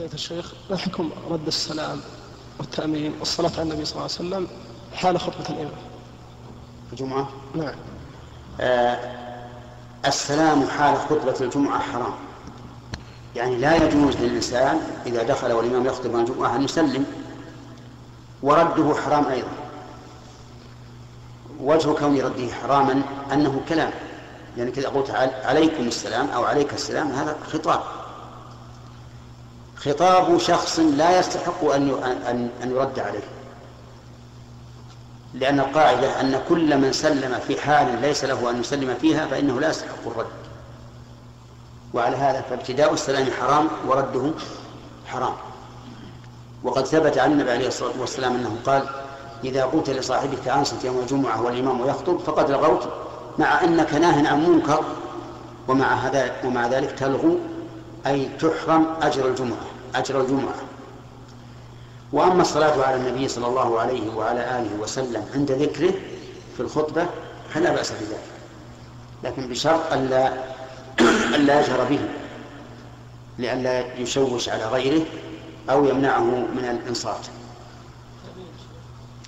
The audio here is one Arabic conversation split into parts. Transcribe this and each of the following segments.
فضيلة الشيخ ما حكم رد السلام والتأمين والصلاة على النبي صلى الله عليه وسلم حال خطبة الإمام. الجمعة؟ نعم. آه السلام حال خطبة الجمعة حرام. يعني لا يجوز للإنسان إذا دخل والإمام يخطب عن الجمعة أن يسلم ورده حرام أيضا. وجه كون رده حراما أنه كلام. يعني كذا قلت عليكم السلام أو عليك السلام هذا خطاب. خطاب شخص لا يستحق أن أن يرد عليه. لأن القاعدة أن كل من سلم في حال ليس له أن يسلم فيها فإنه لا يستحق الرد. وعلى هذا فابتداء السلام حرام ورده حرام. وقد ثبت عن النبي عليه الصلاة والسلام أنه قال إذا قلت لصاحبك أنصت يوم الجمعة والإمام يخطب فقد لغوت مع أنك ناه عن منكر ومع هذا ومع ذلك تلغو أي تحرم أجر الجمعة. أجر الجمعة. وأما الصلاة على النبي صلى الله عليه وعلى آله وسلم عند ذكره في الخطبة فلا بأس بذلك. لكن بشرط ألا ألا يجهر به لئلا يشوش على غيره أو يمنعه من الإنصات.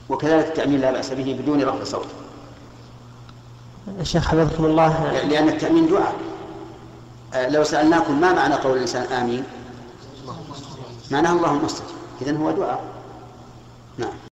وكذلك التأمين لا بأس به بدون رفع صوت. الشيخ حفظكم الله. لأن التأمين دعاء. آه، لو سألناكم ما معنى قول الإنسان آمين؟ معناه اللهم استجب. إذن هو دعاء. نعم.